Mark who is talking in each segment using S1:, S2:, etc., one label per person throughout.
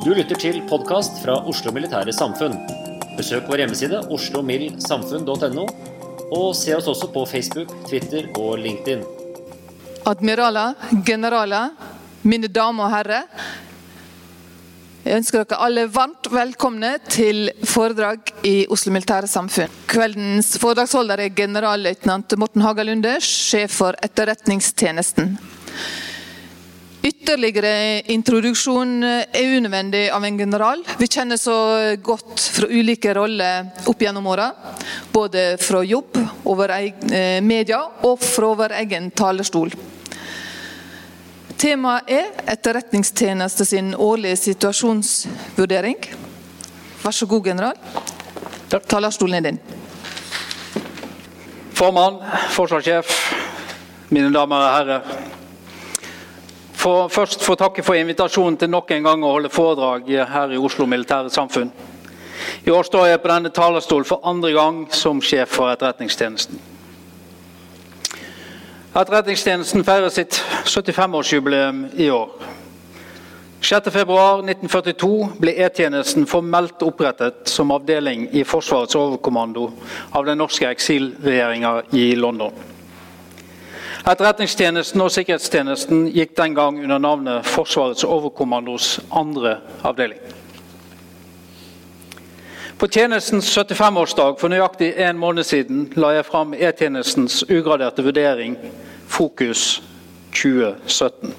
S1: Du lytter til podkast fra Oslo Militære Samfunn. Besøk vår hjemmeside oslomildsamfunn.no, og se oss også på Facebook, Twitter og LinkedIn.
S2: Admiraler, generaler, mine damer og herrer. Jeg ønsker dere alle varmt velkomne til foredrag i Oslo Militære Samfunn. Kveldens foredragsholder er generalløytnant Morten Hagalunde, sjef for Etterretningstjenesten. Ytterligere introduksjon er unødvendig av en general. Vi kjenner så godt fra ulike roller opp gjennom åra. Både fra jobb, over media og fra vår egen talerstol. Temaet er Etterretningstjeneste sin årlige situasjonsvurdering. Vær så god, general. Takk. Talerstolen er din.
S3: Formann, forsvarssjef, mine damer og herrer. For, først få takke for invitasjonen til nok en gang å holde foredrag her i Oslo Militære Samfunn. I år står jeg på denne talerstol for andre gang som sjef for Etterretningstjenesten. Etterretningstjenesten feirer sitt 75-årsjubileum i år. 6.2.1942 ble E-tjenesten formelt opprettet som avdeling i Forsvarets overkommando av den norske eksilregjeringa i London. Etterretningstjenesten og sikkerhetstjenesten gikk den gang under navnet Forsvarets overkommandos andre avdeling. På tjenestens 75-årsdag for nøyaktig en måned siden la jeg fram E-tjenestens ugraderte vurdering Fokus 2017.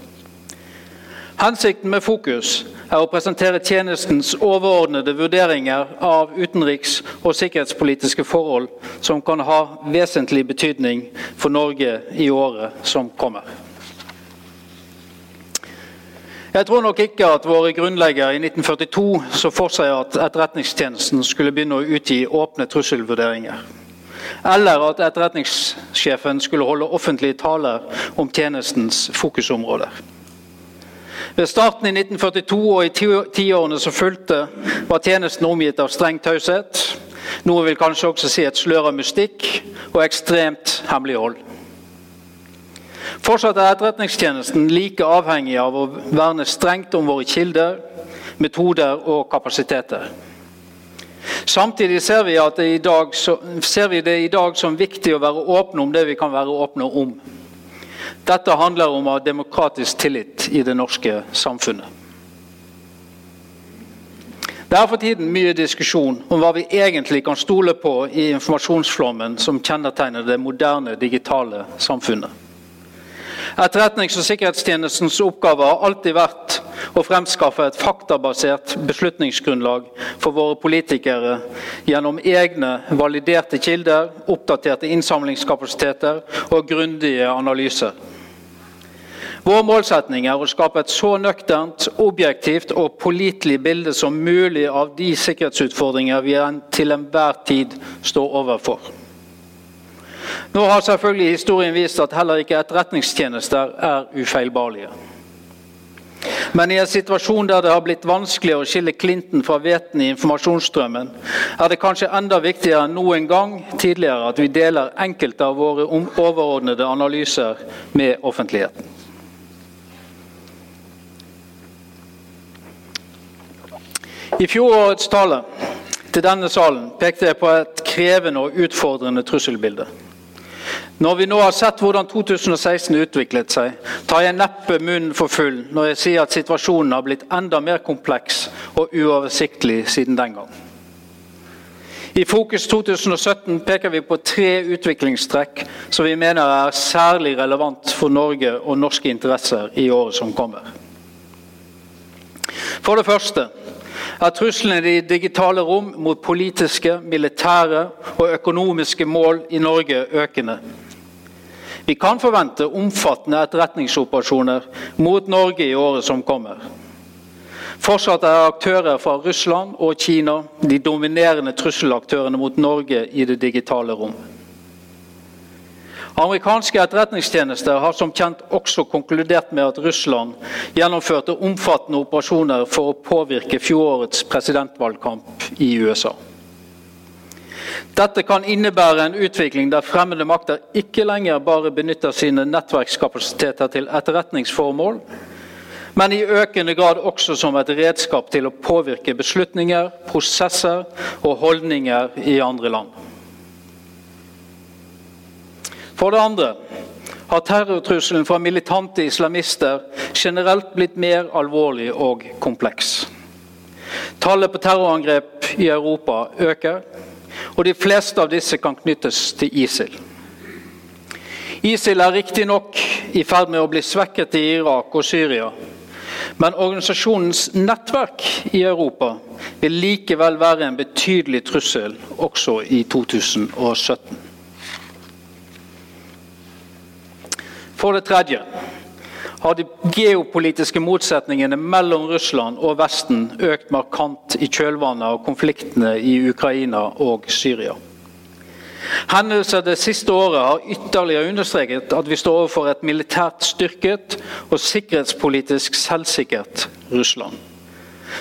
S3: Hensikten med Fokus er å presentere tjenestens overordnede vurderinger av utenriks- og sikkerhetspolitiske forhold som kan ha vesentlig betydning for Norge i året som kommer. Jeg tror nok ikke at våre grunnleggere i 1942 så for seg at Etterretningstjenesten skulle begynne å utgi åpne trusselvurderinger. Eller at etterretningssjefen skulle holde offentlige taler om tjenestens fokusområder. Ved starten i 1942 og i tiårene som fulgte, var tjenesten omgitt av streng taushet. Noe vil kanskje også si et slør av mystikk og ekstremt hemmelighold. Fortsatt er Etterretningstjenesten like avhengig av å verne strengt om våre kilder, metoder og kapasiteter. Samtidig ser vi, det dag, ser vi det i dag som viktig å være åpne om det vi kan være åpne om. Dette handler om å ha demokratisk tillit i det norske samfunnet. Det er for tiden mye diskusjon om hva vi egentlig kan stole på i informasjonsflommen som kjennetegner det moderne digitale samfunnet. Etterretnings- og sikkerhetstjenestens oppgave har alltid vært å fremskaffe et faktabasert beslutningsgrunnlag for våre politikere gjennom egne validerte kilder, oppdaterte innsamlingskapasiteter og grundige analyser. Vår målsetning er å skape et så nøkternt, objektivt og pålitelig bilde som mulig av de sikkerhetsutfordringer vi til enhver tid står overfor. Nå har selvfølgelig historien vist at heller ikke etterretningstjenester er ufeilbarlige. Men i en situasjon der det har blitt vanskelig å skille Clinton fra Veten i informasjonsstrømmen, er det kanskje enda viktigere enn noen gang tidligere at vi deler enkelte av våre overordnede analyser med offentligheten. I fjorårets tale til denne salen pekte jeg på et krevende og utfordrende trusselbilde. Når vi nå har sett hvordan 2016 utviklet seg, tar jeg neppe munnen for full når jeg sier at situasjonen har blitt enda mer kompleks og uoversiktlig siden den gang. I Fokus 2017 peker vi på tre utviklingstrekk som vi mener er særlig relevant for Norge og norske interesser i året som kommer. For det første er truslene i digitale rom mot politiske, militære og økonomiske mål i Norge økende. Vi kan forvente omfattende etterretningsoperasjoner mot Norge i året som kommer. Fortsatt er aktører fra Russland og Kina de dominerende trusselaktørene mot Norge i det digitale rom. Amerikanske etterretningstjenester har som kjent også konkludert med at Russland gjennomførte omfattende operasjoner for å påvirke fjorårets presidentvalgkamp i USA. Dette kan innebære en utvikling der fremmede makter ikke lenger bare benytter sine nettverkskapasiteter til etterretningsformål, men i økende grad også som et redskap til å påvirke beslutninger, prosesser og holdninger i andre land. For det andre har terrortrusselen fra militante islamister generelt blitt mer alvorlig og kompleks. Tallet på terrorangrep i Europa øker, og de fleste av disse kan knyttes til ISIL. ISIL er riktignok i ferd med å bli svekket i Irak og Syria, men organisasjonens nettverk i Europa vil likevel være en betydelig trussel også i 2017. For det tredje har de geopolitiske motsetningene mellom Russland og Vesten økt markant i kjølvannet av konfliktene i Ukraina og Syria. Hendelser det siste året har ytterligere understreket at vi står overfor et militært styrket og sikkerhetspolitisk selvsikkert Russland.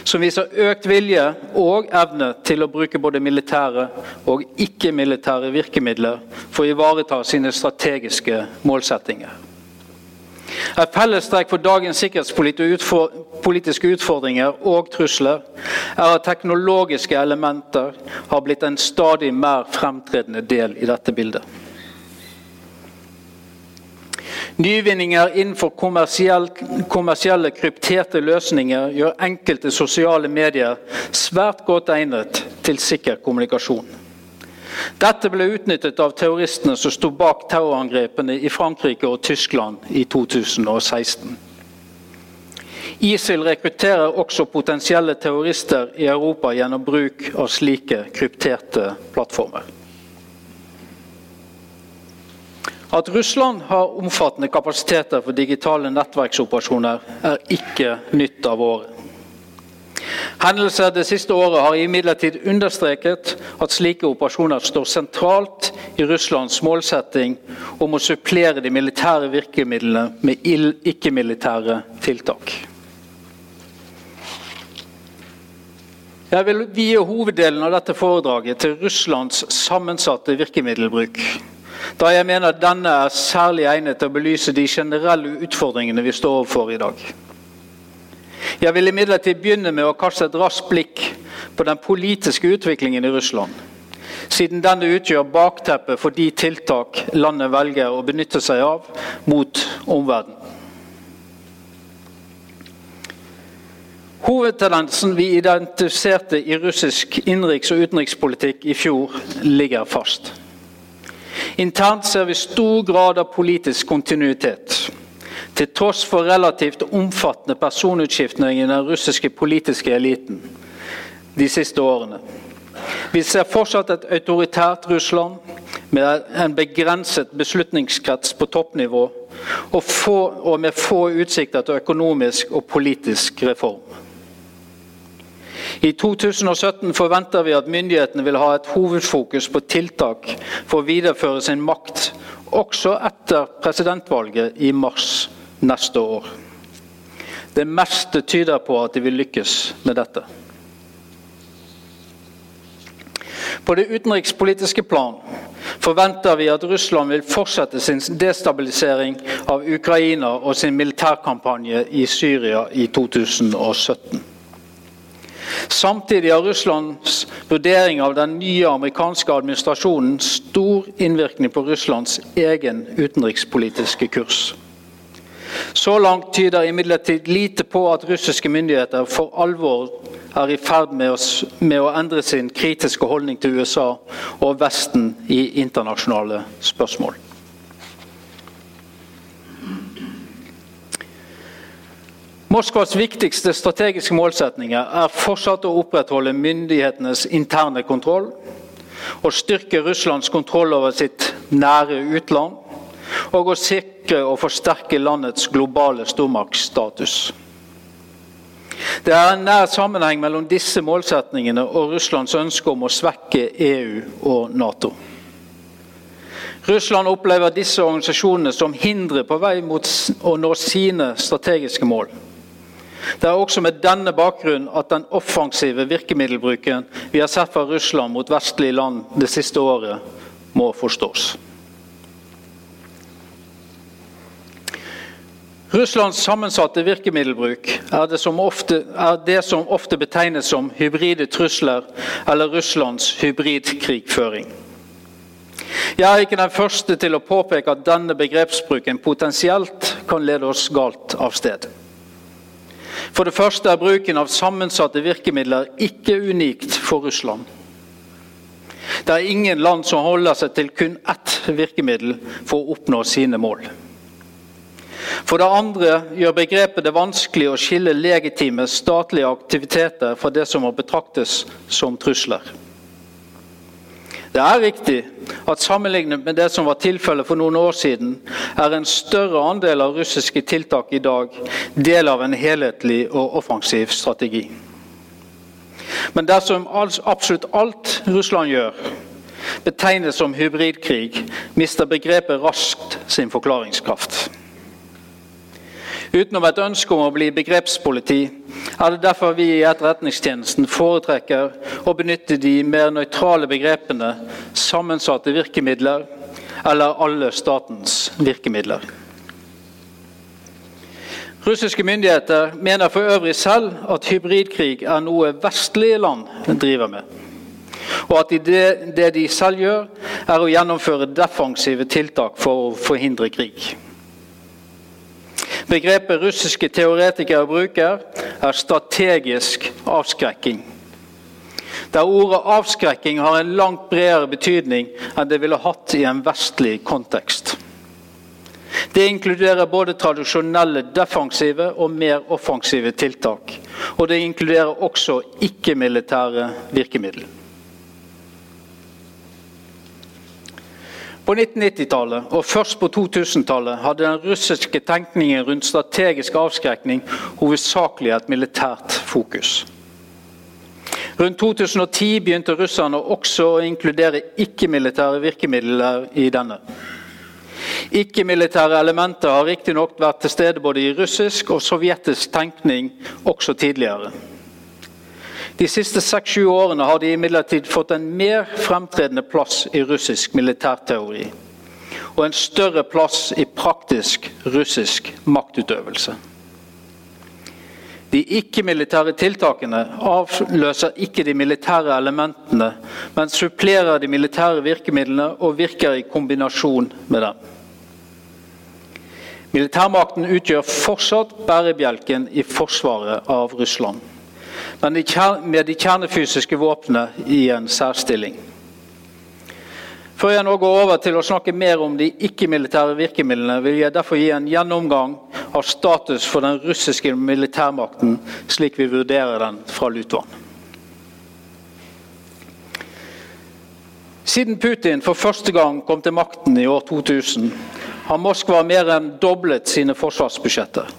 S3: Som viser økt vilje og evne til å bruke både militære og ikke-militære virkemidler for å ivareta sine strategiske målsettinger. Et fellestrekk for dagens sikkerhetspolitiske utfordringer og trusler er at teknologiske elementer har blitt en stadig mer fremtredende del i dette bildet. Nyvinninger innenfor kommersielle krypterte løsninger gjør enkelte sosiale medier svært godt egnet til sikker kommunikasjon. Dette ble utnyttet av terroristene som sto bak terrorangrepene i Frankrike og Tyskland i 2016. ISIL rekrutterer også potensielle terrorister i Europa gjennom bruk av slike krypterte plattformer. At Russland har omfattende kapasiteter for digitale nettverksoperasjoner, er ikke nytt av året. Hendelser det siste året har imidlertid understreket at slike operasjoner står sentralt i Russlands målsetting om å supplere de militære virkemidlene med ikke-militære tiltak. Jeg vil vie hoveddelen av dette foredraget til Russlands sammensatte virkemiddelbruk, da jeg mener denne er særlig egnet til å belyse de generelle utfordringene vi står overfor i dag. Jeg vil imidlertid begynne med å kaste et raskt blikk på den politiske utviklingen i Russland. Siden denne utgjør bakteppet for de tiltak landet velger å benytte seg av mot omverdenen. Hovedtendensen vi identifiserte i russisk innenriks- og utenrikspolitikk i fjor, ligger fast. Internt ser vi stor grad av politisk kontinuitet. Til tross for relativt omfattende personutskiftning i den russiske politiske eliten de siste årene. Vi ser fortsatt et autoritært Russland med en begrenset beslutningskrets på toppnivå og, få, og med få utsikter til økonomisk og politisk reform. I 2017 forventer vi at myndighetene vil ha et hovedfokus på tiltak for å videreføre sin makt også etter presidentvalget i mars neste år. Det meste tyder på at de vil lykkes med dette. På det utenrikspolitiske plan forventer vi at Russland vil fortsette sin destabilisering av Ukraina og sin militærkampanje i Syria i 2017. Samtidig har Russlands vurdering av den nye amerikanske administrasjonen stor innvirkning på Russlands egen utenrikspolitiske kurs. Så langt tyder imidlertid lite på at russiske myndigheter for alvor er i ferd med å, med å endre sin kritiske holdning til USA og Vesten i internasjonale spørsmål. Moskvas viktigste strategiske målsetninger er fortsatt å opprettholde myndighetenes interne kontroll, å styrke Russlands kontroll over sitt nære utland og å sikre og forsterke landets globale stormaktsstatus. Det er en nær sammenheng mellom disse målsetningene og Russlands ønske om å svekke EU og Nato. Russland opplever disse organisasjonene som hindre på vei mot å nå sine strategiske mål. Det er også med denne bakgrunn at den offensive virkemiddelbruken vi har sett fra Russland mot vestlige land det siste året, må forstås. Russlands sammensatte virkemiddelbruk er det, ofte, er det som ofte betegnes som hybride trusler eller Russlands hybridkrigføring. Jeg er ikke den første til å påpeke at denne begrepsbruken potensielt kan lede oss galt av sted. For det første er bruken av sammensatte virkemidler ikke unikt for Russland. Det er ingen land som holder seg til kun ett virkemiddel for å oppnå sine mål. For det andre gjør begrepet det vanskelig å skille legitime statlige aktiviteter fra det som må betraktes som trusler. Det er riktig at sammenlignet med det som var tilfellet for noen år siden, er en større andel av russiske tiltak i dag del av en helhetlig og offensiv strategi. Men dersom absolutt alt Russland gjør, betegnes som hybridkrig, mister begrepet raskt sin forklaringskraft. Utenom et ønske om å bli begrepspoliti, er det derfor vi i Etterretningstjenesten foretrekker å benytte de mer nøytrale begrepene sammensatte virkemidler eller alle statens virkemidler. Russiske myndigheter mener for øvrig selv at hybridkrig er noe vestlige land driver med. Og at det, det de selv gjør, er å gjennomføre defensive tiltak for å forhindre krig. Begrepet russiske teoretikere bruker, er strategisk avskrekking. Der ordet avskrekking har en langt bredere betydning enn det ville hatt i en vestlig kontekst. Det inkluderer både tradisjonelle defensive og mer offensive tiltak. Og det inkluderer også ikke-militære virkemidler. På 1990-tallet og først på 2000-tallet hadde den russiske tenkningen rundt strategisk avskrekning hovedsakelig et militært fokus. Rundt 2010 begynte russerne også å inkludere ikke-militære virkemidler i denne. Ikke-militære elementer har riktignok vært til stede både i russisk og sovjetisk tenkning også tidligere. De siste seks-sju årene har de imidlertid fått en mer fremtredende plass i russisk militærteori. Og en større plass i praktisk russisk maktutøvelse. De ikke-militære tiltakene avløser ikke de militære elementene, men supplerer de militære virkemidlene og virker i kombinasjon med dem. Militærmakten utgjør fortsatt bærebjelken i forsvaret av Russland men med de kjernefysiske våpnene i en særstilling. Før jeg nå går over til å snakke mer om de ikke-militære virkemidlene, vil jeg derfor gi en gjennomgang av status for den russiske militærmakten, slik vi vurderer den fra Lutvann. Siden Putin for første gang kom til makten i år 2000, har Moskva mer enn doblet sine forsvarsbudsjetter.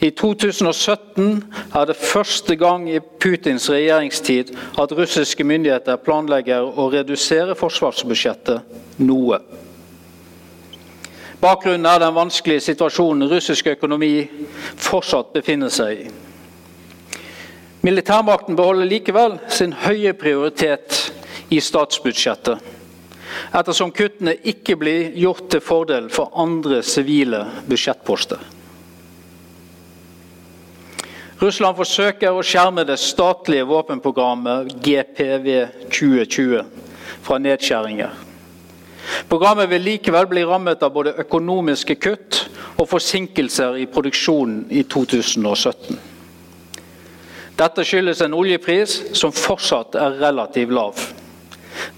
S3: I 2017 er det første gang i Putins regjeringstid at russiske myndigheter planlegger å redusere forsvarsbudsjettet noe. Bakgrunnen er den vanskelige situasjonen russisk økonomi fortsatt befinner seg i. Militærmakten beholder likevel sin høye prioritet i statsbudsjettet, ettersom kuttene ikke blir gjort til fordel for andre sivile budsjettposter. Russland forsøker å skjerme det statlige våpenprogrammet GPV 2020 fra nedskjæringer. Programmet vil likevel bli rammet av både økonomiske kutt og forsinkelser i produksjonen i 2017. Dette skyldes en oljepris som fortsatt er relativt lav,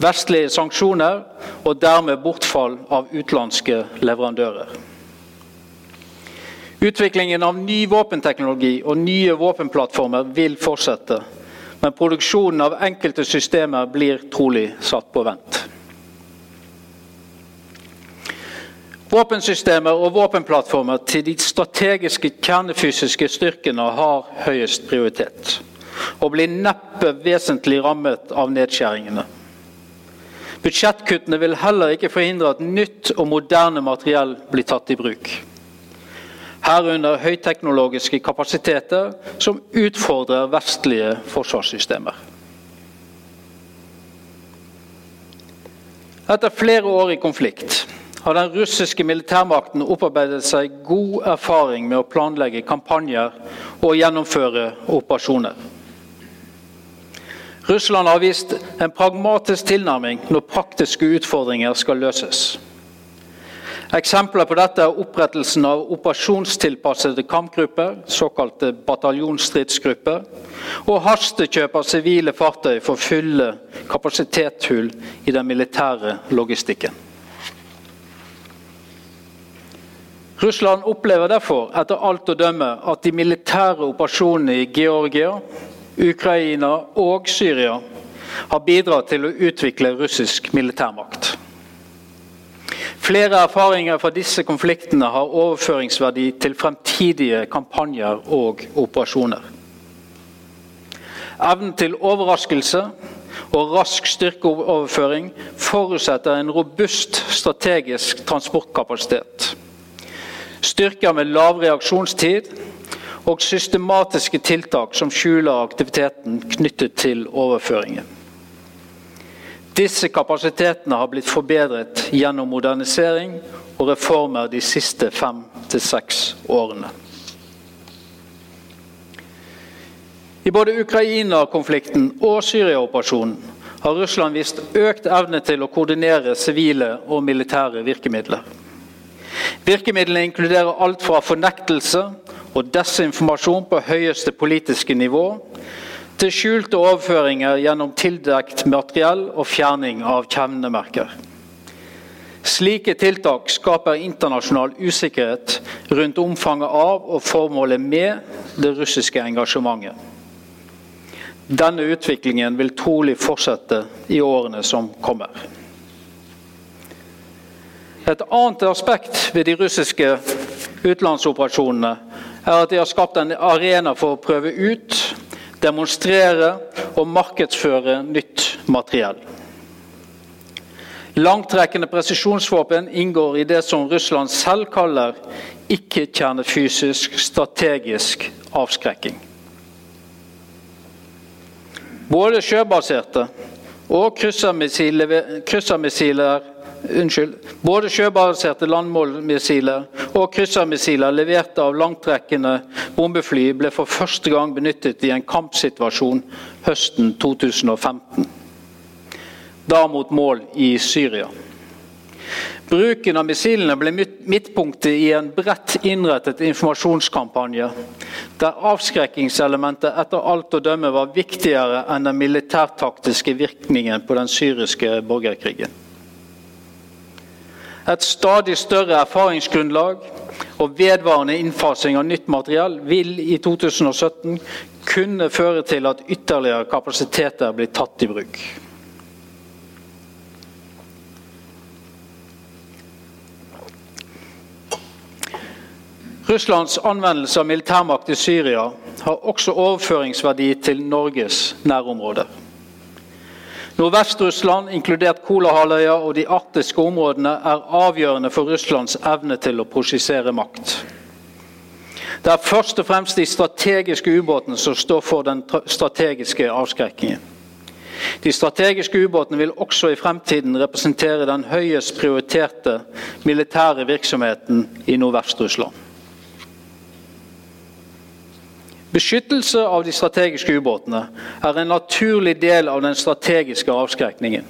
S3: vestlige sanksjoner og dermed bortfall av utenlandske leverandører. Utviklingen av ny våpenteknologi og nye våpenplattformer vil fortsette, men produksjonen av enkelte systemer blir trolig satt på vent. Våpensystemer og våpenplattformer til de strategiske kjernefysiske styrkene har høyest prioritet, og blir neppe vesentlig rammet av nedskjæringene. Budsjettkuttene vil heller ikke forhindre at nytt og moderne materiell blir tatt i bruk herunder høyteknologiske kapasiteter som utfordrer vestlige forsvarssystemer. Etter flere år i konflikt har den russiske militærmakten opparbeidet seg god erfaring med å planlegge kampanjer og gjennomføre operasjoner. Russland har vist en pragmatisk tilnærming når praktiske utfordringer skal løses. Eksempler på dette er opprettelsen av operasjonstilpassede kampgrupper, såkalte bataljonsstridsgrupper, og hastekjøp av sivile fartøy for å fylle kapasitetshull i den militære logistikken. Russland opplever derfor etter alt å dømme at de militære operasjonene i Georgia, Ukraina og Syria har bidratt til å utvikle russisk militærmakt. Flere erfaringer fra disse konfliktene har overføringsverdi til fremtidige kampanjer og operasjoner. Evnen til overraskelse og rask styrkeoverføring forutsetter en robust strategisk transportkapasitet. Styrker med lav reaksjonstid og systematiske tiltak som skjuler aktiviteten knyttet til overføringen. Disse kapasitetene har blitt forbedret gjennom modernisering og reformer de siste fem til seks årene. I både Ukraina-konflikten og Syria-operasjonen har Russland vist økt evne til å koordinere sivile og militære virkemidler. Virkemidlene inkluderer alt fra fornektelse og desinformasjon på høyeste politiske nivå til skjulte overføringer gjennom tildekt materiell og fjerning av kjevnemerker. Slike tiltak skaper internasjonal usikkerhet rundt omfanget av og formålet med det russiske engasjementet. Denne utviklingen vil trolig fortsette i årene som kommer. Et annet aspekt ved de russiske utenlandsoperasjonene er at de har skapt en arena for å prøve ut demonstrere og markedsføre nytt materiell. Langtrekkende presisjonsvåpen inngår i det som Russland selv kaller ikke-kjernefysisk strategisk avskrekking. Både sjøbaserte og kryssermissiler unnskyld, både sjøbaserte landmålmissiler og kryssermissiler levert av langtrekkende bombefly ble for første gang benyttet i en kampsituasjon høsten 2015. Da mot mål i Syria. Bruken av missilene ble midtpunktet i en bredt innrettet informasjonskampanje, der avskrekkingselementet etter alt å dømme var viktigere enn den militærtaktiske virkningen på den syriske borgerkrigen. Et stadig større erfaringsgrunnlag og vedvarende innfasing av nytt materiell vil i 2017 kunne føre til at ytterligere kapasiteter blir tatt i bruk. Russlands anvendelse av militærmakt i Syria har også overføringsverdi til Norges nærområder. Nordvest-Russland, inkludert Kolahalvøya og de arktiske områdene, er avgjørende for Russlands evne til å prosjisere makt. Det er først og fremst de strategiske ubåtene som står for den strategiske avskrekkingen. De strategiske ubåtene vil også i fremtiden representere den høyest prioriterte militære virksomheten i Nordvest-Russland. Beskyttelse av de strategiske ubåtene er en naturlig del av den strategiske avskrekningen,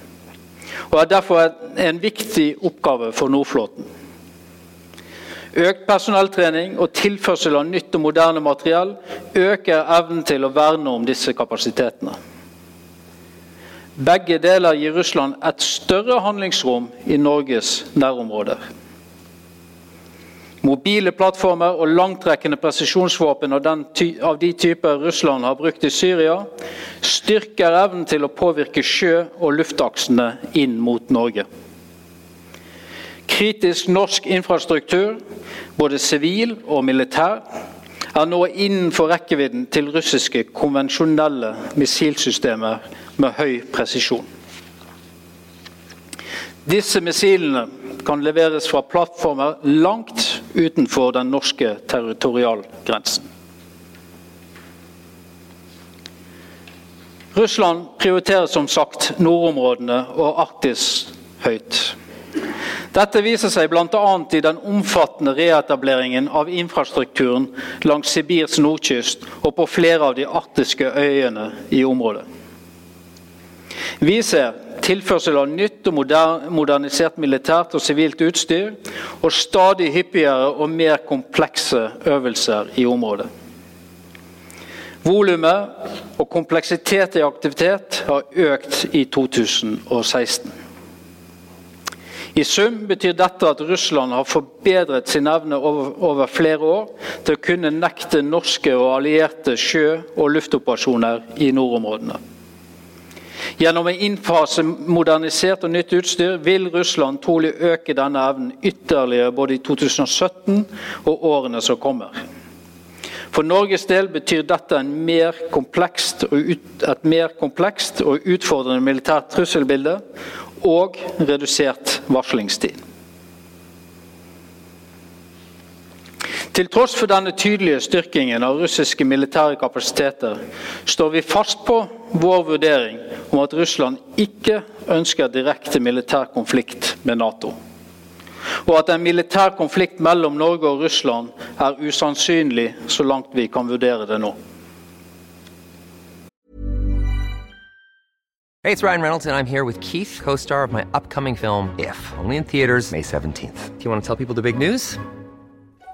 S3: og er derfor en viktig oppgave for Nordflåten. Økt personelltrening og tilførsel av nytt og moderne materiell øker evnen til å verne om disse kapasitetene. Begge deler gir Russland et større handlingsrom i Norges nærområder. Mobile plattformer og langtrekkende presisjonsvåpen av, av, de typer Russland har brukt i Syria, styrker evnen til å påvirke sjø- og luftaksene inn mot Norge. Kritisk norsk infrastruktur, både sivil og militær, er nå innenfor rekkevidden til russiske konvensjonelle missilsystemer med høy presisjon. Disse missilene kan leveres fra plattformer langt utenfor den norske territorialgrensen. Russland prioriterer som sagt nordområdene og Arktis høyt. Dette viser seg bl.a. i den omfattende reetableringen av infrastrukturen langs Sibirs nordkyst og på flere av de arktiske øyene i området. Vi ser tilførsel av nytt og modernisert militært og sivilt utstyr, og stadig hyppigere og mer komplekse øvelser i området. Volumet og kompleksitet i aktivitet har økt i 2016. I sum betyr dette at Russland har forbedret sin evne over, flere år til å kunne nekte norske og allierte sjø- og luftoperasjoner i nordområdene. Gjennom å innfase modernisert og nytt utstyr vil Russland trolig øke denne evnen ytterligere både i 2017 og årene som kommer. For Norges del betyr dette mer et mer komplekst og utfordrende militært trusselbilde og redusert varslingstid. Til tross for denne tydelige styrkingen av russiske militære kapasiteter, står vi fast på vår vurdering om at Russland ikke ønsker direkte militær konflikt med Nato. Og at en militær konflikt mellom Norge og Russland er usannsynlig så langt vi kan vurdere det nå.
S4: Hey, it's Ryan Reynolds, and I'm here with Keith, co star of my upcoming film, If, only in theaters, May 17th. Do you want to tell people the big news?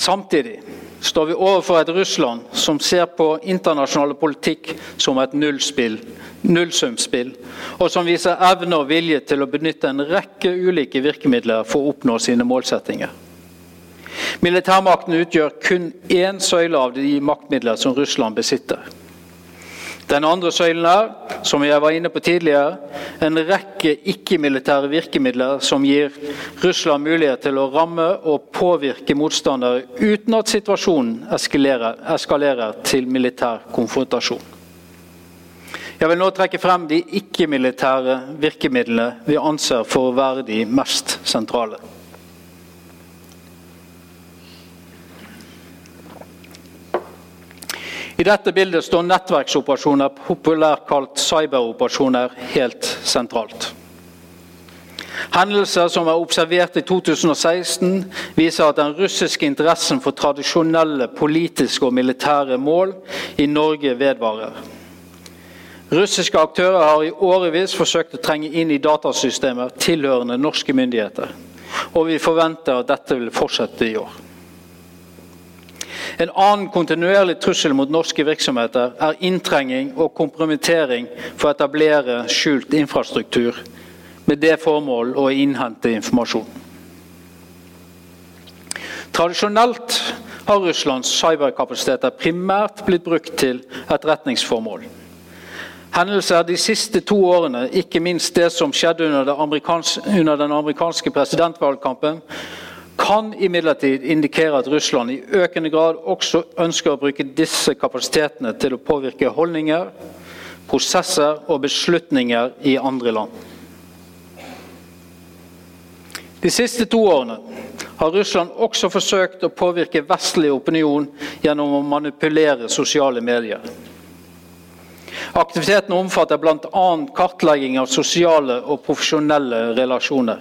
S3: Samtidig står vi overfor et Russland som ser på internasjonal politikk som et nullsumspill, og som viser evne og vilje til å benytte en rekke ulike virkemidler for å oppnå sine målsettinger. Militærmakten utgjør kun én søyle av de maktmidler som Russland besitter. Den andre søylen er, som jeg var inne på tidligere, en rekke ikke-militære virkemidler som gir Russland mulighet til å ramme og påvirke motstandere uten at situasjonen eskalerer, eskalerer til militær konfrontasjon. Jeg vil nå trekke frem de ikke-militære virkemidlene vi anser for å være de mest sentrale. I dette bildet står nettverksoperasjoner, populært kalt cyberoperasjoner, helt sentralt. Hendelser som er observert i 2016, viser at den russiske interessen for tradisjonelle politiske og militære mål i Norge vedvarer. Russiske aktører har i årevis forsøkt å trenge inn i datasystemer tilhørende norske myndigheter. Og vi forventer at dette vil fortsette i år. En annen kontinuerlig trussel mot norske virksomheter er inntrenging og kompromittering for å etablere skjult infrastruktur med det formål å innhente informasjon. Tradisjonelt har Russlands cyberkapasiteter primært blitt brukt til etterretningsformål. Hendelser de siste to årene, ikke minst det som skjedde under, den amerikanske presidentvalgkampen, kan imidlertid indikere at Russland i økende grad også ønsker å bruke disse kapasitetene til å påvirke holdninger, prosesser og beslutninger i andre land. De siste to årene har Russland også forsøkt å påvirke vestlig opinion gjennom å manipulere sosiale medier. Aktiviteten omfatter bl.a. kartlegging av sosiale og profesjonelle relasjoner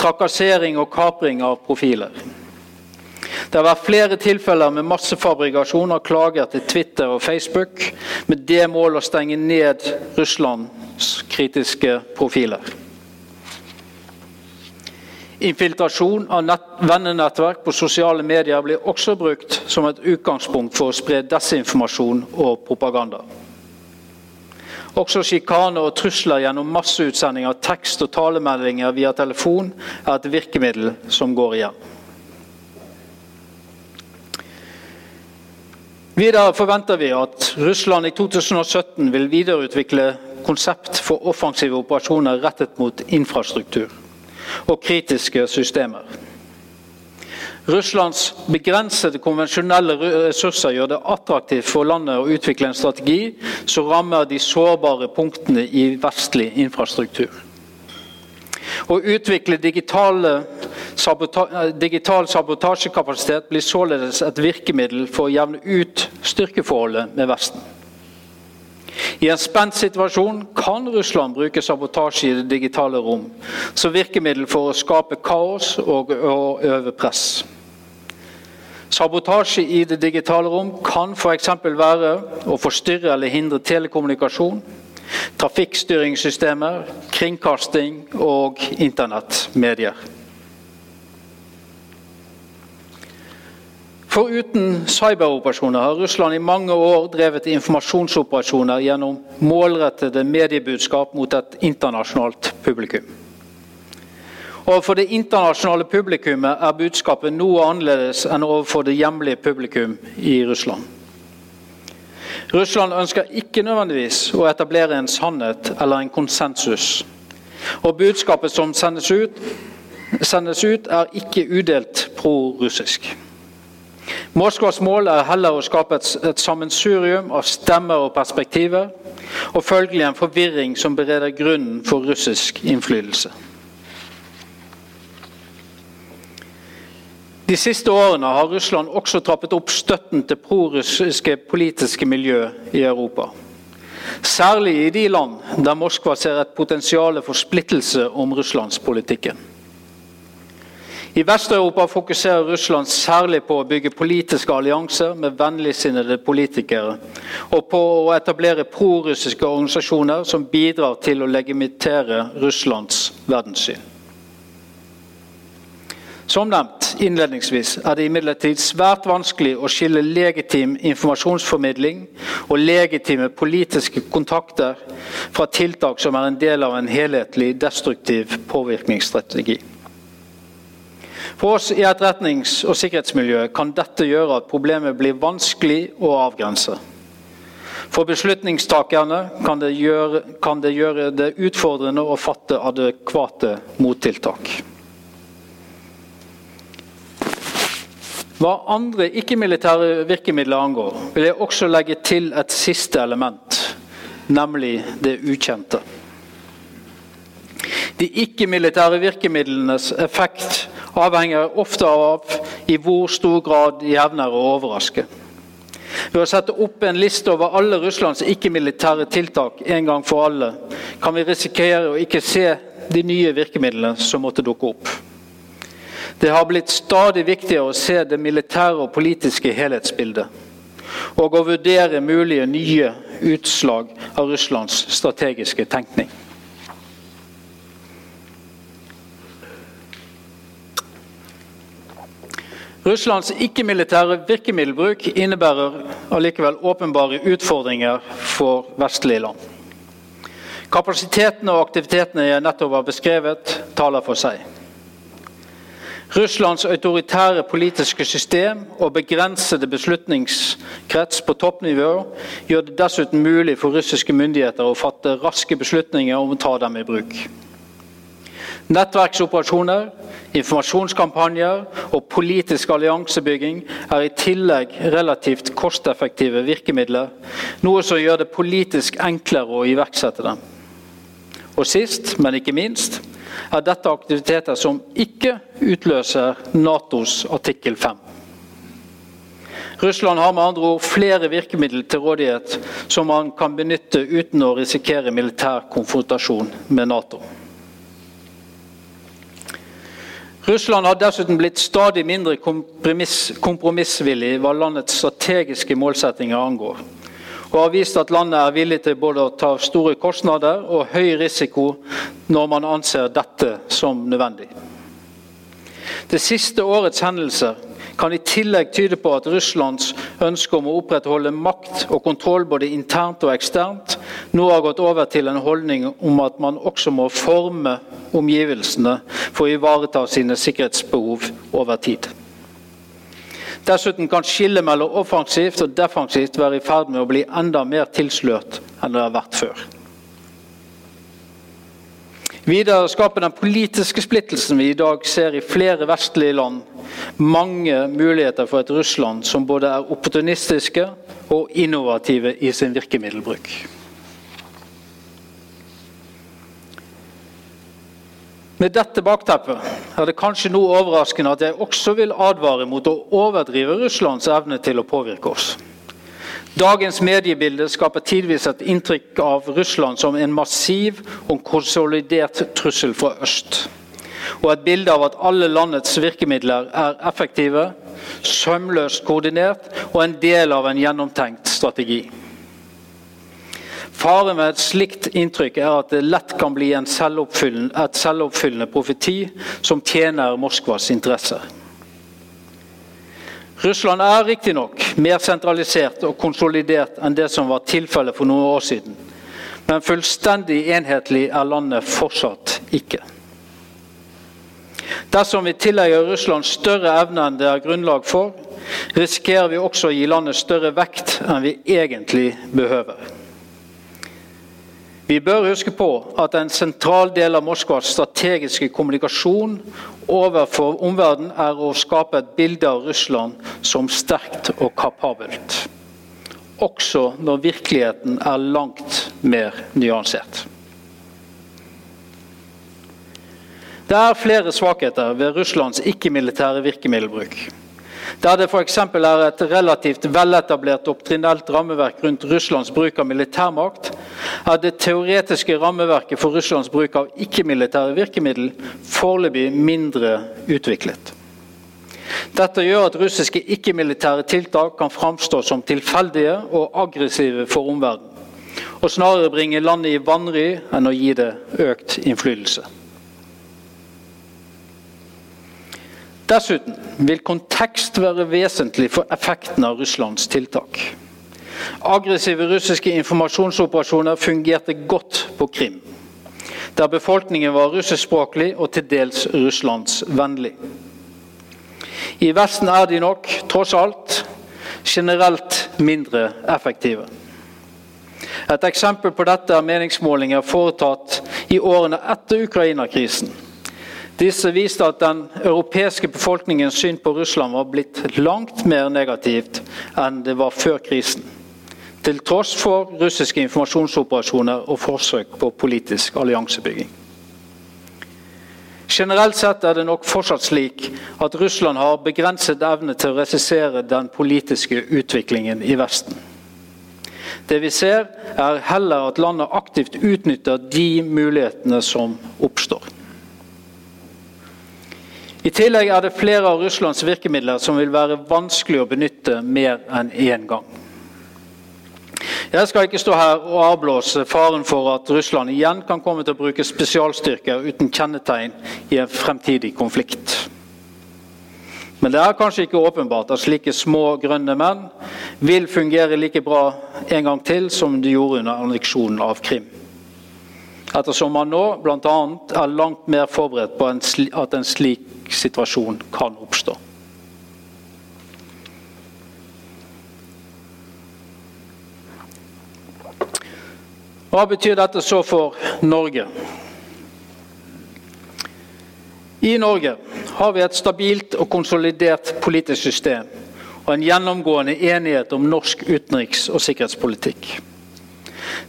S3: trakassering og kapring av profiler. Det har vært flere tilfeller med massefabrikasjon av klager til Twitter og Facebook, med det mål å stenge ned Russlands kritiske profiler. Infiltrasjon av vennenettverk på sosiale medier blir også brukt som et utgangspunkt for å spre desinformasjon og propaganda. Også sjikane og trusler gjennom masseutsending av tekst- og talemeldinger via telefon er et virkemiddel som går igjen. Videre forventer vi at Russland i 2017 vil videreutvikle konsept for offensive operasjoner rettet mot infrastruktur og kritiske systemer. Russlands begrensede konvensjonelle ressurser gjør det attraktivt for landet å utvikle en strategi som rammer de sårbare punktene i vestlig infrastruktur. Å utvikle sabota digital sabotasjekapasitet blir således et virkemiddel for å jevne ut styrkeforholdet med Vesten. I en spent situasjon kan Russland bruke sabotasje i det digitale rom som virkemiddel for å skape kaos og å øve press. Sabotasje i det digitale rom kan f.eks. være å forstyrre eller hindre telekommunikasjon, trafikkstyringssystemer, kringkasting og internettmedier. Foruten cyberoperasjoner har Russland i mange år drevet informasjonsoperasjoner gjennom målrettede mediebudskap mot et internasjonalt publikum. Overfor det internasjonale publikummet er budskapet noe annerledes enn overfor det hjemlige publikum i Russland. Russland ønsker ikke nødvendigvis å etablere en sannhet eller en konsensus. Og budskapet som sendes ut, sendes ut er ikke udelt pro-russisk. Moskvas mål er heller å skape et, et sammensurium av stemmer og perspektiver, og følgelig en forvirring som bereder grunnen for russisk innflytelse. De siste årene har Russland også trappet opp støtten til prorussiske politiske miljø i Europa. Særlig i de land der Moskva ser et potensial for splittelse om russlandspolitikken. I Vest-Europa fokuserer Russland særlig på å bygge politiske allianser med vennligsinnede politikere, og på å etablere prorussiske organisasjoner som bidrar til å legimitere Russlands verdenssyn. Som nevnt innledningsvis er det imidlertid svært vanskelig å skille legitim informasjonsformidling og legitime politiske kontakter fra tiltak som er en del av en helhetlig destruktiv påvirkningsstrategi. For oss i etterretnings- og sikkerhetsmiljø kan dette gjøre at problemet blir vanskelig å avgrense. For beslutningstakerne kan det, gjøre, kan det gjøre det utfordrende å fatte adekvate mottiltak. Hva andre ikke-militære virkemidler angår, vil jeg også legge til et siste element, nemlig det ukjente. De ikke-militære virkemidlenes effekt avhenger ofte av i hvor stor grad de evner å overraske. Ved å sette opp en liste over alle Russlands ikke-militære tiltak en gang for alle, kan vi risikere å ikke se de nye virkemidlene som måtte dukke opp. Det har blitt stadig viktigere å se det militære og politiske helhetsbildet. Og å vurdere mulige nye utslag av Russlands strategiske tenkning. Russlands ikke-militære virkemiddelbruk innebærer allikevel åpenbare utfordringer for vestlige land. Kapasitetene og aktivitetene jeg nettopp har beskrevet, taler for seg. Russlands autoritære politiske system og begrensede beslutningskrets på toppnivå gjør det dessuten mulig for russiske myndigheter å fatte raske beslutninger om å ta dem i bruk. Nettverksoperasjoner, informasjonskampanjer og politisk alliansebygging er i tillegg relativt kosteffektive virkemidler, noe som gjør det politisk enklere å iverksette dem. Og sist, men ikke minst, er dette aktiviteter som ikke utløser Natos artikkel 5. Russland har med andre ord flere virkemidler til rådighet som man kan benytte uten å risikere militær konfrontasjon med Nato. Russland har dessuten blitt stadig mindre kompromiss, kompromissvillig hva landets strategiske målsettinger angår, og har vist at landet er villig til både å ta store kostnader og høy risiko når man anser dette som nødvendig. Det siste årets hendelser kan i tillegg tyde på at Russlands ønske om å opprettholde makt og kontroll både internt og eksternt nå har gått over til en holdning om at man også må forme omgivelsene for å ivareta sine sikkerhetsbehov over tid. Dessuten kan skillet mellom offensivt og defensivt være i ferd med å bli enda mer tilslørt enn det har vært før. Videre skaper den politiske splittelsen vi i dag ser i flere vestlige land, mange muligheter for et Russland som både er opportunistiske og innovative i sin virkemiddelbruk. Med dette bakteppet er det kanskje noe overraskende at jeg også vil advare mot å overdrive Russlands evne til å påvirke oss. Dagens mediebilde skaper tidvis et inntrykk av Russland som en massiv og konsolidert trussel fra øst og et bilde av at alle landets virkemidler er effektive, sømløst koordinert og en del av en gjennomtenkt strategi. Faren med et slikt inntrykk er at det lett kan bli et selvoppfyllende profeti som tjener Moskvas interesser. Russland er riktignok mer sentralisert og konsolidert enn det som var tilfellet for noen år siden. Men fullstendig enhetlig er landet fortsatt ikke. Dersom vi tillegger Russland større evne enn det er grunnlag for, risikerer vi også å gi landet større vekt enn vi egentlig behøver. Vi bør huske på at en sentral del av Moskvas strategiske kommunikasjon overfor omverdenen er å skape et bilde av Russland som sterkt og kapabelt. Også når virkeligheten er langt mer nyansert. Det er flere svakheter ved Russlands ikke-militære virkemiddelbruk. Der det f.eks. er et relativt veletablert doktrinelt rammeverk rundt Russlands bruk av militærmakt, er det teoretiske rammeverket for Russlands bruk av ikke-militære virkemiddel foreløpig mindre utviklet. Dette gjør at russiske ikke-militære tiltak kan framstå som tilfeldige og aggressive for omverdenen, og snarere bringe landet i vanry enn å gi det økt innflytelse. Dessuten vil kontekst være vesentlig for effekten av Russlands tiltak. Aggressive russiske informasjonsoperasjoner fungerte godt på Krim, der befolkningen var russiskspråklig og til dels russlandsvennlig. I Vesten er de nok, tross alt, generelt mindre effektive. Et eksempel på dette er meningsmålinger foretatt i årene etter Ukraina-krisen disse viste at den europeiske befolkningens syn på Russland var blitt langt mer negativt enn det var før krisen. Til tross for russiske informasjonsoperasjoner og forsøk på politisk alliansebygging. Generelt sett er det nok fortsatt slik at Russland har begrenset evne til å regissere den politiske utviklingen i Vesten. Det vi ser, er heller at landet aktivt utnytter de mulighetene som oppstår. I tillegg er det flere av Russlands virkemidler som vil være vanskelig å benytte mer enn én gang. Jeg skal ikke stå her og avblåse faren for at Russland igjen kan komme til å bruke spesialstyrker uten kjennetegn i en fremtidig konflikt. Men det er kanskje ikke åpenbart at slike små, grønne menn vil fungere like bra en gang til som de gjorde under anneksjonen av Krim. Ettersom man nå bl.a. er langt mer forberedt på at en slik situasjon kan oppstå. Hva betyr dette så for Norge? I Norge har vi et stabilt og konsolidert politisk system og en gjennomgående enighet om norsk utenriks- og sikkerhetspolitikk.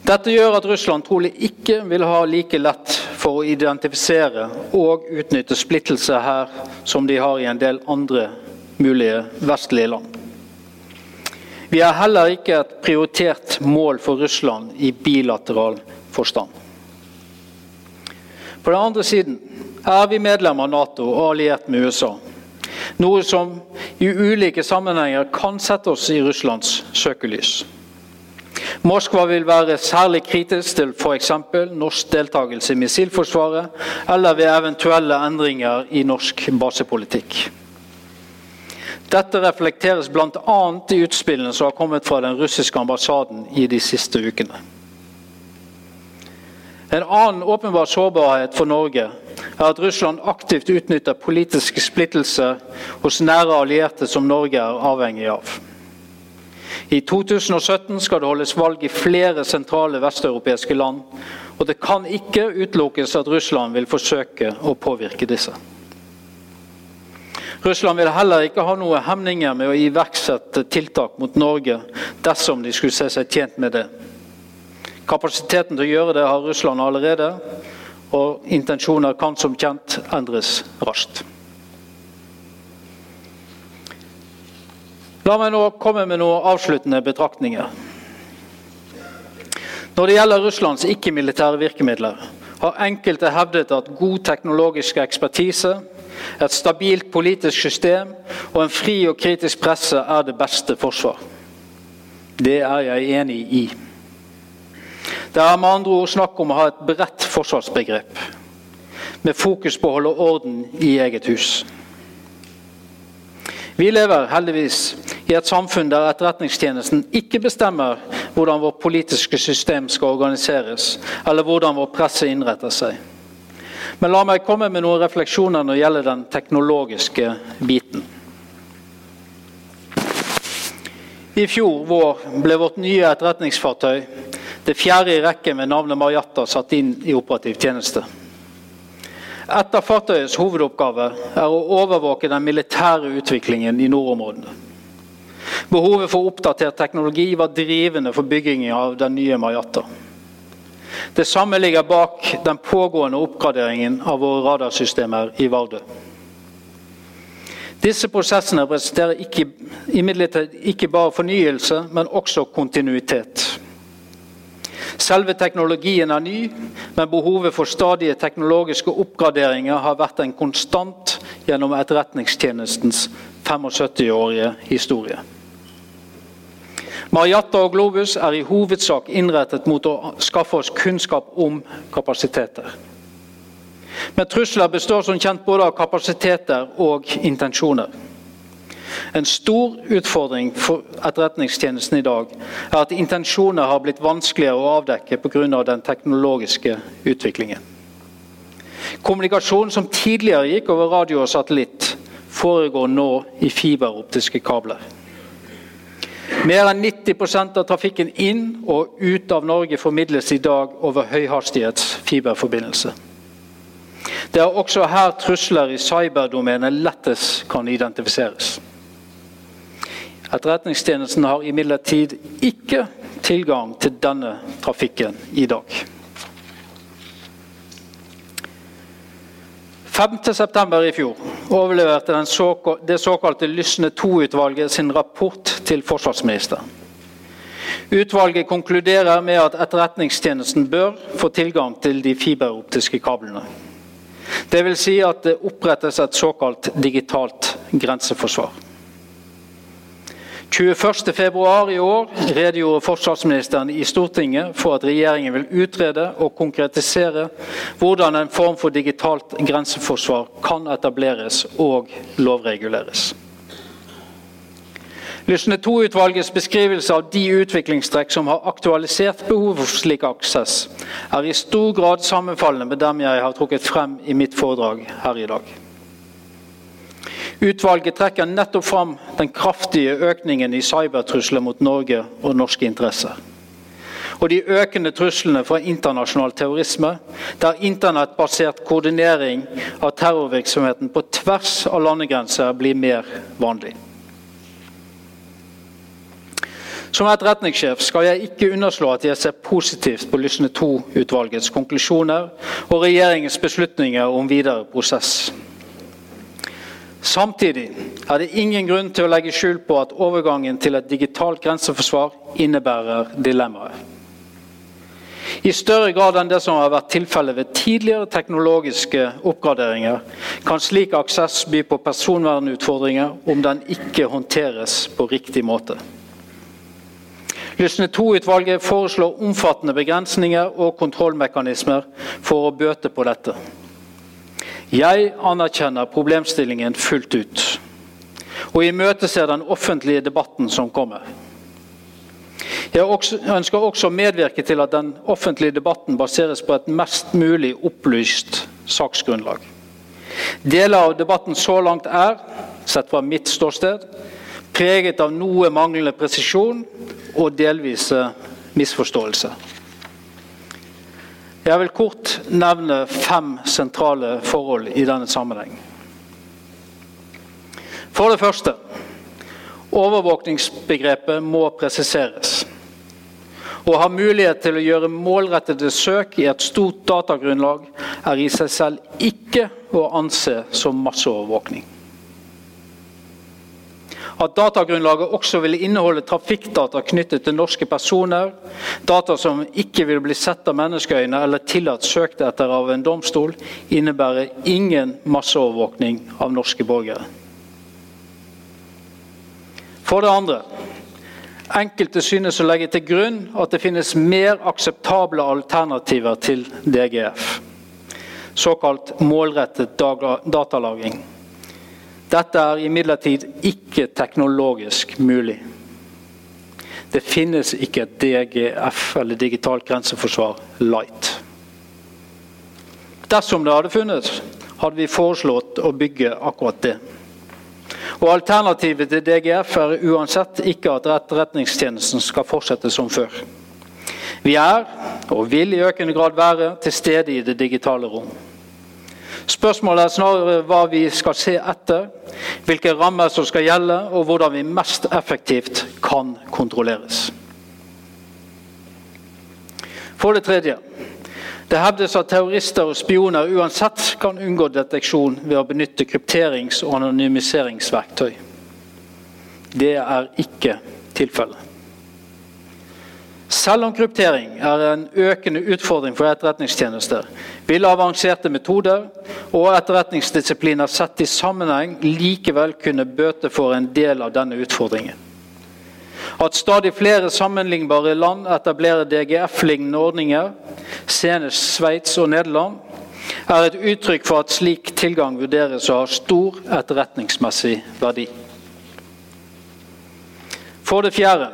S3: Dette gjør at Russland trolig ikke vil ha like lett for å identifisere og utnytte splittelse her som de har i en del andre mulige vestlige land. Vi er heller ikke et prioritert mål for Russland i bilateral forstand. På den andre siden er vi medlem av Nato og alliert med USA. Noe som i ulike sammenhenger kan sette oss i Russlands søkelys. Moskva vil være særlig kritisk til f.eks. norsk deltakelse i missilforsvaret, eller ved eventuelle endringer i norsk basepolitikk. Dette reflekteres bl.a. i utspillene som har kommet fra den russiske ambassaden i de siste ukene. En annen åpenbar sårbarhet for Norge er at Russland aktivt utnytter politiske splittelser hos nære allierte som Norge er avhengig av. I 2017 skal det holdes valg i flere sentrale vesteuropeiske land, og det kan ikke utelukkes at Russland vil forsøke å påvirke disse. Russland vil heller ikke ha noen hemninger med å iverksette tiltak mot Norge dersom de skulle se seg tjent med det. Kapasiteten til å gjøre det har Russland allerede, og intensjoner kan som kjent endres raskt. La meg nå komme med noen avsluttende betraktninger. Når det gjelder Russlands ikke-militære virkemidler, har enkelte hevdet at god teknologisk ekspertise et stabilt politisk system og en fri og kritisk presse er det beste forsvar. Det er jeg enig i. Det er med andre ord snakk om å ha et bredt forsvarsbegrep, med fokus på å holde orden i eget hus. Vi lever heldigvis i et samfunn der Etterretningstjenesten ikke bestemmer hvordan vårt politiske system skal organiseres, eller hvordan vår presse innretter seg. Men la meg komme med noen refleksjoner når det gjelder den teknologiske biten. I fjor vår ble vårt nye etterretningsfartøy, det fjerde i rekken med navnet Marjatta, satt inn i operativ tjeneste. Et av fartøyets hovedoppgaver er å overvåke den militære utviklingen i nordområdene. Behovet for oppdatert teknologi var drivende for byggingen av den nye Marjatta. Det samme ligger bak den pågående oppgraderingen av våre radarsystemer i Vardø. Disse prosessene representerer ikke, imidlertid ikke bare fornyelse, men også kontinuitet. Selve teknologien er ny, men behovet for stadige teknologiske oppgraderinger har vært en konstant gjennom Etterretningstjenestens 75-årige historie. Mariatta og Globus er i hovedsak innrettet mot å skaffe oss kunnskap om kapasiteter. Men trusler består som kjent både av kapasiteter og intensjoner. En stor utfordring for Etterretningstjenesten i dag er at intensjoner har blitt vanskeligere å avdekke pga. den teknologiske utviklingen. Kommunikasjon som tidligere gikk over radio og satellitt, foregår nå i fiberoptiske kabler. Mer enn 90% av trafikken inn og ut av Norge formidles i dag over høyhastighets fiberforbindelse. Det er også her trusler i cyberdomenet lettest kan identifiseres. Etterretningstjenesten har imidlertid ikke tilgang til denne trafikken i dag. 5.9. i fjor overleverte såkal det såkalte Lysne II-utvalget sin rapport til forsvarsministeren. Utvalget konkluderer med at Etterretningstjenesten bør få tilgang til de fiberoptiske kablene. Dvs. Si at det opprettes et såkalt digitalt grenseforsvar. 21.2 i år redegjorde forsvarsministeren i Stortinget for at regjeringen vil utrede og konkretisere hvordan en form for digitalt grenseforsvar kan etableres og lovreguleres. Lysne 2-utvalgets beskrivelse av de utviklingstrekk som har aktualisert behovet for slik aksess, er i stor grad sammenfallende med dem jeg har trukket frem i mitt foredrag her i dag. Utvalget trekker nettopp fram den kraftige økningen i cybertrusler mot Norge og norske interesser. Og de økende truslene fra internasjonal terrorisme, der internettbasert koordinering av terrorvirksomheten på tvers av landegrenser blir mer vanlig. Som etterretningssjef skal jeg ikke underslå at jeg ser positivt på Lysne II-utvalgets konklusjoner og regjeringens beslutninger om videre prosess. Samtidig er det ingen grunn til å legge skjul på at overgangen til et digitalt grenseforsvar innebærer dilemmaer. I større grad enn det som har vært tilfellet ved tidligere teknologiske oppgraderinger, kan slik aksess by på personvernutfordringer om den ikke håndteres på riktig måte. Lysne II-utvalget foreslår omfattende begrensninger og kontrollmekanismer for å bøte på dette. Jeg anerkjenner problemstillingen fullt ut, og imøteser den offentlige debatten som kommer. Jeg ønsker også å medvirke til at den offentlige debatten baseres på et mest mulig opplyst saksgrunnlag. Deler av debatten så langt er, sett fra mitt ståsted, preget av noe manglende presisjon og delvise misforståelser. Jeg vil kort nevne fem sentrale forhold i denne sammenheng. For det første overvåkningsbegrepet må presiseres. Å ha mulighet til å gjøre målrettede søk i et stort datagrunnlag er i seg selv ikke å anse som masseovervåkning. At datagrunnlaget også vil inneholde trafikkdata knyttet til norske personer, data som ikke vil bli sett av menneskeøyne eller tillatt søkt etter av en domstol, innebærer ingen masseovervåkning av norske borgere. For det andre Enkelte synes å legge til grunn at det finnes mer akseptable alternativer til DGF. Såkalt målrettet datalagring. Dette er imidlertid ikke teknologisk mulig. Det finnes ikke et DGF, eller digitalt grenseforsvar, light. Dersom det hadde funnet, hadde vi foreslått å bygge akkurat det. Og Alternativet til DGF er uansett ikke at Etterretningstjenesten skal fortsette som før. Vi er, og vil i økende grad være, til stede i det digitale rom. Spørsmålet er snarere hva vi skal se etter, hvilke rammer som skal gjelde, og hvordan vi mest effektivt kan kontrolleres. For det tredje det hevdes at terrorister og spioner uansett kan unngå deteksjon ved å benytte krypterings- og anonymiseringsverktøy. Det er ikke tilfellet. Selv om kryptering er en økende utfordring for etterretningstjenester, vil avanserte metoder og etterretningsdisipliner sett i sammenheng likevel kunne bøte for en del av denne utfordringen. At stadig flere sammenlignbare land etablerer DGF-lignende ordninger, senest Sveits og Nederland, er et uttrykk for at slik tilgang vurderes å ha stor etterretningsmessig verdi. For det fjerde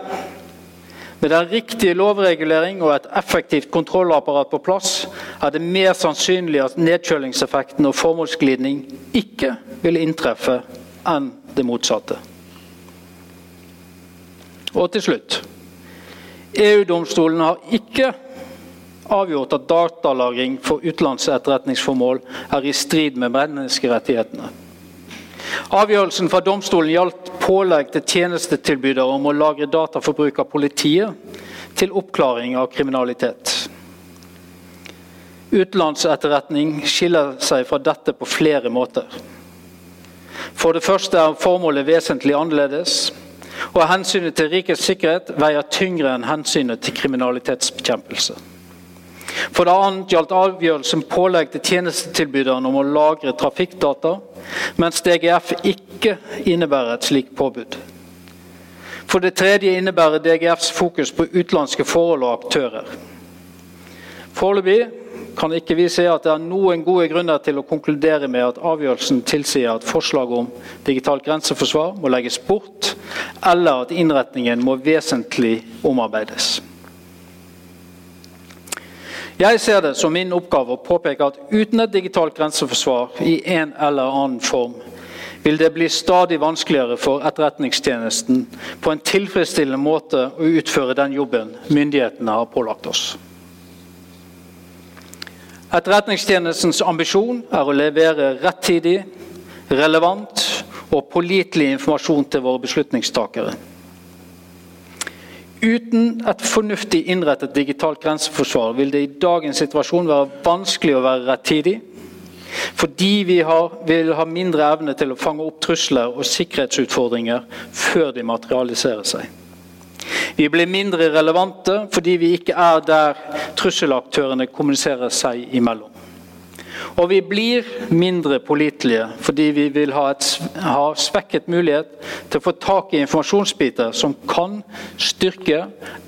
S3: med den riktige lovregulering og et effektivt kontrollapparat på plass er det mer sannsynlig at nedkjølingseffekten og formålsglidning ikke vil inntreffe enn det motsatte. Og til slutt EU-domstolen har ikke avgjort at datalagring for utenlandsetterretningsformål er i strid med menneskerettighetene. Avgjørelsen fra domstolen gjaldt pålegg til tjenestetilbydere om å lagre dataforbruk av politiet til oppklaring av kriminalitet. Utenlandsetterretning skiller seg fra dette på flere måter. For det første er formålet vesentlig annerledes, og hensynet til rikets sikkerhet veier tyngre enn hensynet til kriminalitetsbekjempelse. For det annet gjaldt avgjørelsen pålegg til tjenestetilbyderne om å lagre trafikkdata, mens DGF ikke innebærer et slikt påbud. For det tredje innebærer DGFs fokus på utenlandske forhold og aktører. Foreløpig kan ikke vi se at det er noen gode grunner til å konkludere med at avgjørelsen tilsier at forslaget om digitalt grenseforsvar må legges bort, eller at innretningen må vesentlig omarbeides. Jeg ser det som min oppgave å påpeke at uten et digitalt grenseforsvar i en eller annen form, vil det bli stadig vanskeligere for Etterretningstjenesten på en tilfredsstillende måte å utføre den jobben myndighetene har pålagt oss. Etterretningstjenestens ambisjon er å levere rettidig, relevant og pålitelig informasjon til våre beslutningstakere. Uten et fornuftig innrettet digitalt grenseforsvar vil det i dagens situasjon være vanskelig å være rettidig, fordi vi har, vil ha mindre evne til å fange opp trusler og sikkerhetsutfordringer før de materialiserer seg. Vi blir mindre relevante fordi vi ikke er der trusselaktørene kommuniserer seg imellom. Og vi blir mindre pålitelige fordi vi vil ha, et, ha, svekket mulighet til å få tak i informasjonsbiter som kan styrke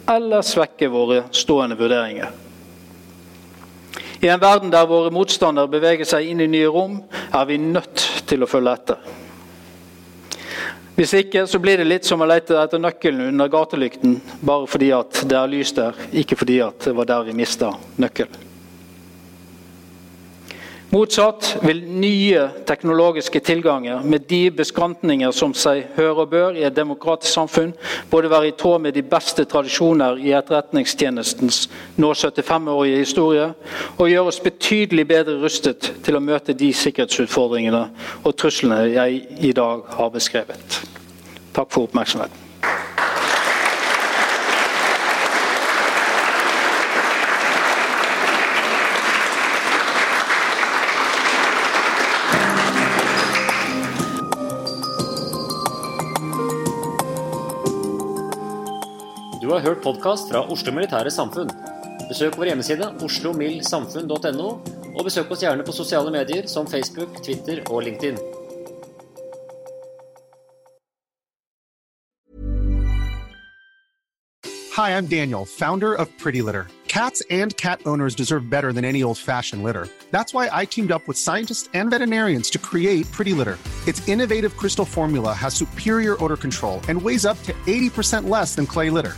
S3: eller svekke våre stående vurderinger. I en verden der våre motstandere beveger seg inn i nye rom, er vi nødt til å følge etter. Hvis ikke så blir det litt som å lete etter nøkkelen under gatelykten bare fordi at det er lys der, ikke fordi at det var der vi mista nøkkelen. Motsatt vil nye teknologiske tilganger med de beskantninger som seg hører og bør i et demokratisk samfunn, både være i tråd med de beste tradisjoner i Etterretningstjenestens nå 75-årige historie, og gjøre oss betydelig bedre rustet til å møte de sikkerhetsutfordringene og truslene jeg i dag har beskrevet. Takk for oppmerksomheten.
S1: Har hørt podkast fra Oslo Militære Samfunn. Besøk vår hjemmeside oslomildsamfunn.no, og besøk oss gjerne på sosiale medier som Facebook, Twitter og LinkedIn.
S5: Hi, I'm Daniel, founder of Pretty Litter. Cats and cat owners deserve better than any old-fashioned litter. That's why I teamed up with scientists and veterinarians to create Pretty Litter. Its innovative crystal formula has superior odor control and weighs up to 80% less than clay litter.